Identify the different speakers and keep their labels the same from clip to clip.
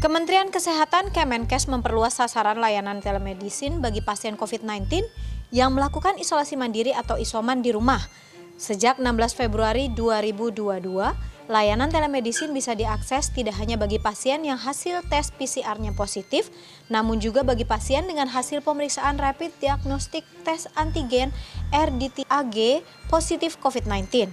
Speaker 1: Kementerian Kesehatan Kemenkes memperluas sasaran layanan telemedicine bagi pasien COVID-19 yang melakukan isolasi mandiri atau isoman di rumah. Sejak 16 Februari 2022, layanan telemedicine bisa diakses tidak hanya bagi pasien yang hasil tes PCR-nya positif, namun juga bagi pasien dengan hasil pemeriksaan rapid diagnostik tes antigen RDT-AG positif COVID-19.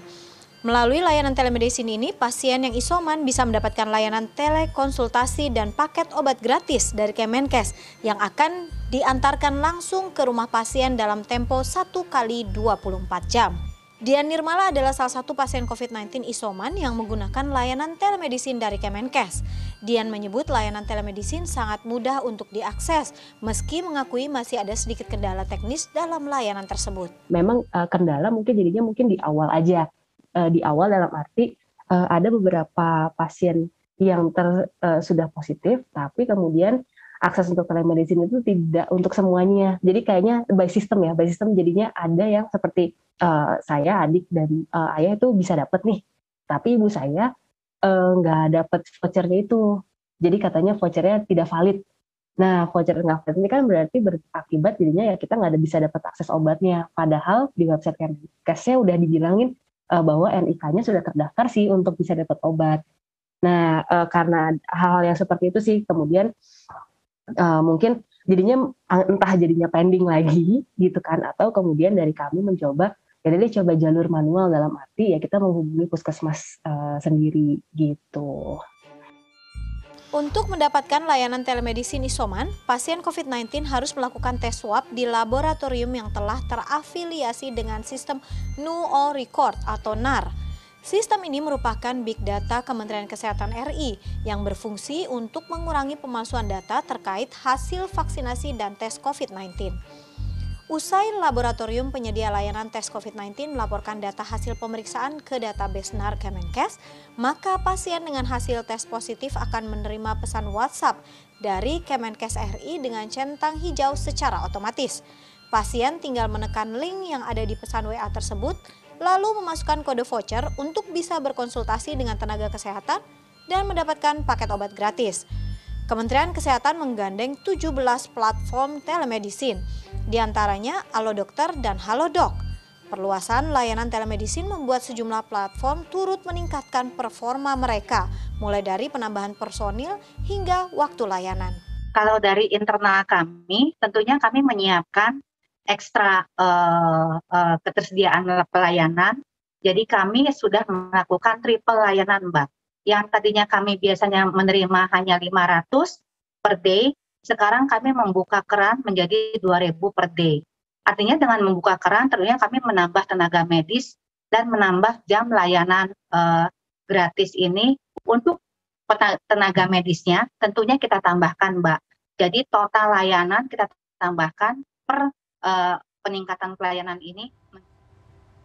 Speaker 1: Melalui layanan telemedicine ini, pasien yang isoman bisa mendapatkan layanan telekonsultasi dan paket obat gratis dari Kemenkes yang akan diantarkan langsung ke rumah pasien dalam tempo 1 kali 24 jam. Dian Nirmala adalah salah satu pasien COVID-19 isoman yang menggunakan layanan telemedicine dari Kemenkes. Dian menyebut layanan telemedicine sangat mudah untuk diakses, meski mengakui masih ada sedikit kendala teknis dalam layanan tersebut.
Speaker 2: Memang uh, kendala mungkin jadinya mungkin di awal aja, uh, di awal dalam arti uh, ada beberapa pasien yang ter, uh, sudah positif, tapi kemudian akses untuk telemedicine itu tidak untuk semuanya. Jadi kayaknya by system ya, by system jadinya ada yang seperti uh, saya, adik dan uh, ayah itu bisa dapat nih, tapi ibu saya nggak uh, dapat vouchernya itu. Jadi katanya vouchernya tidak valid. Nah, voucher nggak valid ini kan berarti berakibat jadinya ya kita nggak ada bisa dapat akses obatnya. Padahal di website Kemenkesnya udah dibilangin uh, bahwa NIK-nya sudah terdaftar sih untuk bisa dapat obat. Nah, uh, karena hal-hal yang seperti itu sih kemudian uh, mungkin jadinya entah jadinya pending lagi gitu kan atau kemudian dari kami mencoba ya deh coba jalur manual dalam arti ya kita menghubungi puskesmas uh, sendiri gitu.
Speaker 1: Untuk mendapatkan layanan telemedicine isoman, pasien COVID-19 harus melakukan tes swab di laboratorium yang telah terafiliasi dengan sistem Nuo Record atau NAR. Sistem ini merupakan big data Kementerian Kesehatan RI yang berfungsi untuk mengurangi pemalsuan data terkait hasil vaksinasi dan tes COVID-19. Usai laboratorium penyedia layanan tes COVID-19 melaporkan data hasil pemeriksaan ke database NAR Kemenkes, maka pasien dengan hasil tes positif akan menerima pesan WhatsApp dari Kemenkes RI dengan centang hijau secara otomatis. Pasien tinggal menekan link yang ada di pesan WA tersebut, lalu memasukkan kode voucher untuk bisa berkonsultasi dengan tenaga kesehatan dan mendapatkan paket obat gratis. Kementerian Kesehatan menggandeng 17 platform telemedicine, di antaranya Halo Dokter dan Halodoc. Perluasan layanan telemedicine membuat sejumlah platform turut meningkatkan performa mereka, mulai dari penambahan personil hingga waktu layanan.
Speaker 3: Kalau dari internal kami, tentunya kami menyiapkan ekstra uh, uh, ketersediaan pelayanan. Jadi kami sudah melakukan triple layanan, Mbak yang tadinya kami biasanya menerima hanya 500 per day, sekarang kami membuka keran menjadi 2000 per day. Artinya dengan membuka keran tentunya kami menambah tenaga medis dan menambah jam layanan uh, gratis ini untuk tenaga medisnya tentunya kita tambahkan Mbak. Jadi total layanan kita tambahkan per uh, peningkatan pelayanan ini